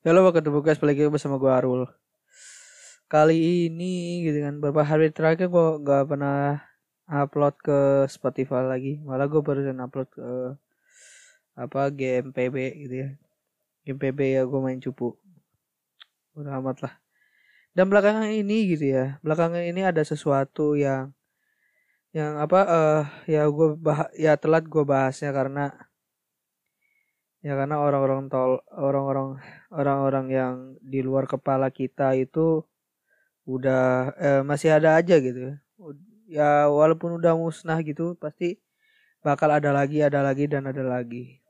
Halo, welcome to podcast balik lagi bersama gue Arul. Kali ini gitu kan, beberapa hari terakhir gue gak pernah upload ke Spotify lagi. Malah gue barusan upload ke apa game PB gitu ya. Game PB ya gue main cupu. Udah amat lah. Dan belakangan ini gitu ya, belakangan ini ada sesuatu yang yang apa uh, ya gue bah ya telat gue bahasnya karena ya karena orang-orang tol orang-orang orang-orang yang di luar kepala kita itu udah eh, masih ada aja gitu ya. Walaupun udah musnah gitu pasti bakal ada lagi ada lagi dan ada lagi.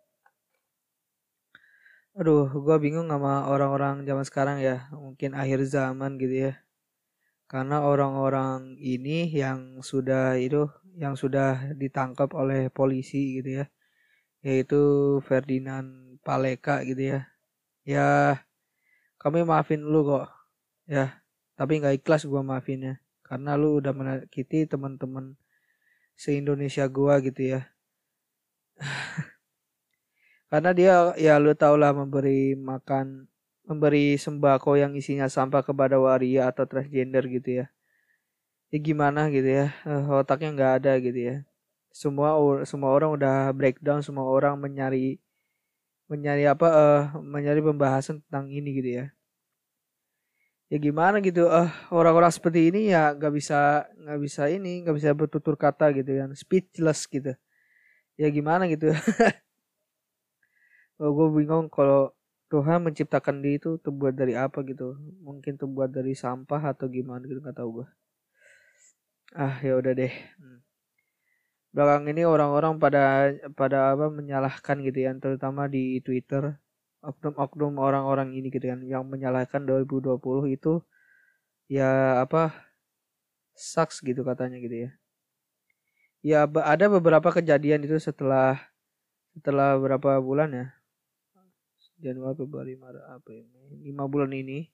Aduh gue bingung sama orang-orang zaman sekarang ya mungkin akhir zaman gitu ya. Karena orang-orang ini yang sudah itu yang sudah ditangkap oleh polisi gitu ya yaitu Ferdinand Paleka gitu ya. Ya kami maafin lu kok. Ya tapi nggak ikhlas gua maafinnya. Karena lu udah menyakiti teman-teman se Indonesia gua gitu ya. Karena dia ya lu tau lah memberi makan memberi sembako yang isinya sampah kepada waria atau transgender gitu ya. Ya gimana gitu ya uh, otaknya nggak ada gitu ya semua semua orang udah breakdown semua orang mencari mencari apa uh, mencari pembahasan tentang ini gitu ya. Ya gimana gitu uh, orang-orang seperti ini ya nggak bisa nggak bisa ini nggak bisa bertutur kata gitu kan speechless gitu. Ya gimana gitu. Oh, gue bingung kalau Tuhan menciptakan dia itu terbuat dari apa gitu. Mungkin terbuat dari sampah atau gimana gitu nggak tahu gue ah ya udah deh. Hmm. Belakang ini orang-orang pada pada apa menyalahkan gitu ya terutama di Twitter. Oknum-oknum orang-orang ini gitu kan yang menyalahkan 2020 itu ya apa sucks gitu katanya gitu ya. Ya ada beberapa kejadian itu setelah setelah berapa bulan ya? Januari Februari Maret apa ini lima bulan ini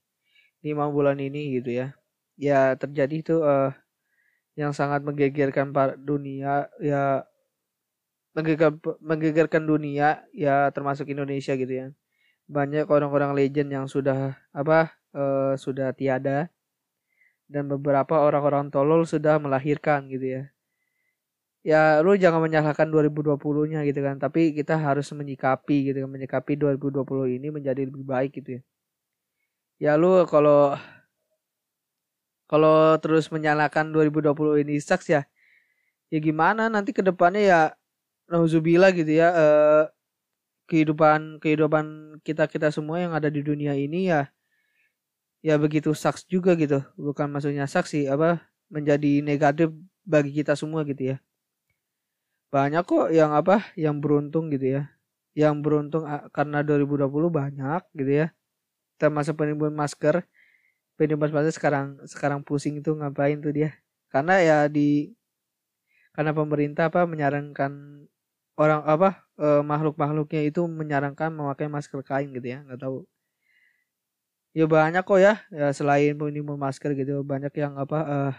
lima bulan ini gitu ya. Ya terjadi itu uh, yang sangat menggegerkan dunia ya menggeger, menggegerkan dunia ya termasuk Indonesia gitu ya. Banyak orang-orang legend yang sudah apa uh, sudah tiada. Dan beberapa orang-orang tolol sudah melahirkan gitu ya. Ya lu jangan menyalahkan 2020-nya gitu kan tapi kita harus menyikapi gitu kan menyikapi 2020 ini menjadi lebih baik gitu ya. Ya lu kalau kalau terus menyalahkan 2020 ini sucks ya ya gimana? Nanti ke depannya ya nauzubillah gitu ya eh, kehidupan kehidupan kita kita semua yang ada di dunia ini ya ya begitu sucks juga gitu. Bukan maksudnya saksi apa menjadi negatif bagi kita semua gitu ya. Banyak kok yang apa yang beruntung gitu ya. Yang beruntung karena 2020 banyak gitu ya. Termasuk penimbun masker penimbun masker sekarang sekarang pusing itu ngapain tuh dia? Karena ya di karena pemerintah apa menyarankan orang apa eh, makhluk makhluknya itu menyarankan memakai masker kain gitu ya nggak tahu. Ya banyak kok ya ya selain penimbun masker gitu banyak yang apa eh,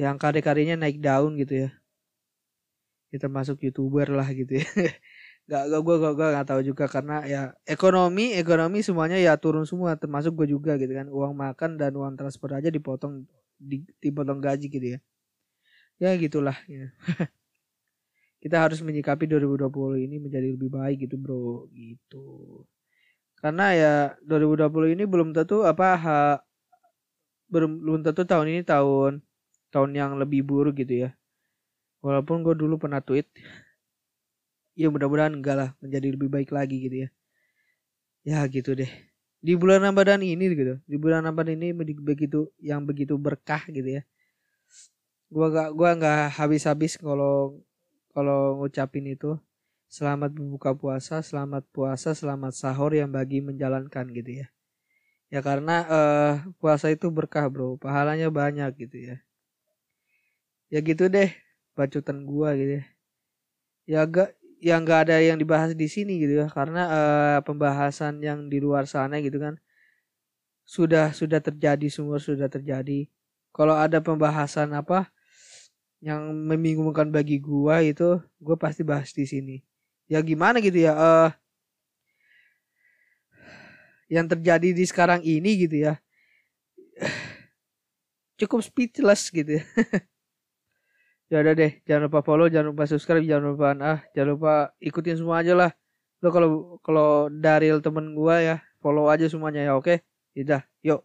yang karya-karyanya naik daun gitu ya. Ya termasuk youtuber lah gitu ya gak gak gue gak, gak, gak tahu juga karena ya ekonomi ekonomi semuanya ya turun semua termasuk gue juga gitu kan. Uang makan dan uang transport aja dipotong di, dipotong gaji gitu ya. Ya gitulah ya. kita harus menyikapi 2020 ini menjadi lebih baik gitu bro gitu. Karena ya 2020 ini belum tentu apa ha, belum belum tentu tahun ini tahun tahun yang lebih buruk gitu ya. Walaupun gue dulu pernah tweet ya mudah-mudahan enggak lah menjadi lebih baik lagi gitu ya. Ya gitu deh. Di bulan Ramadan ini gitu di bulan Ramadan ini begitu yang begitu berkah gitu ya. Gua gak gua nggak habis-habis kalau kalau ngucapin itu. Selamat berbuka puasa selamat puasa selamat sahur yang bagi menjalankan gitu ya. Ya karena uh, puasa itu berkah bro. Pahalanya banyak gitu ya. Ya gitu deh bacotan gua gitu ya. Ya gak yang gak ada yang dibahas di sini gitu ya karena uh, pembahasan yang di luar sana gitu kan sudah sudah terjadi semua sudah terjadi. Kalau ada pembahasan apa yang membingungkan bagi gua itu gua pasti bahas di sini. Ya gimana gitu ya uh, yang terjadi di sekarang ini gitu ya cukup speechless gitu ya ya udah deh jangan lupa follow jangan lupa subscribe jangan lupa ah jangan lupa ikutin semua aja lah lo kalau kalau Daril temen gua ya follow aja semuanya ya oke okay? yuk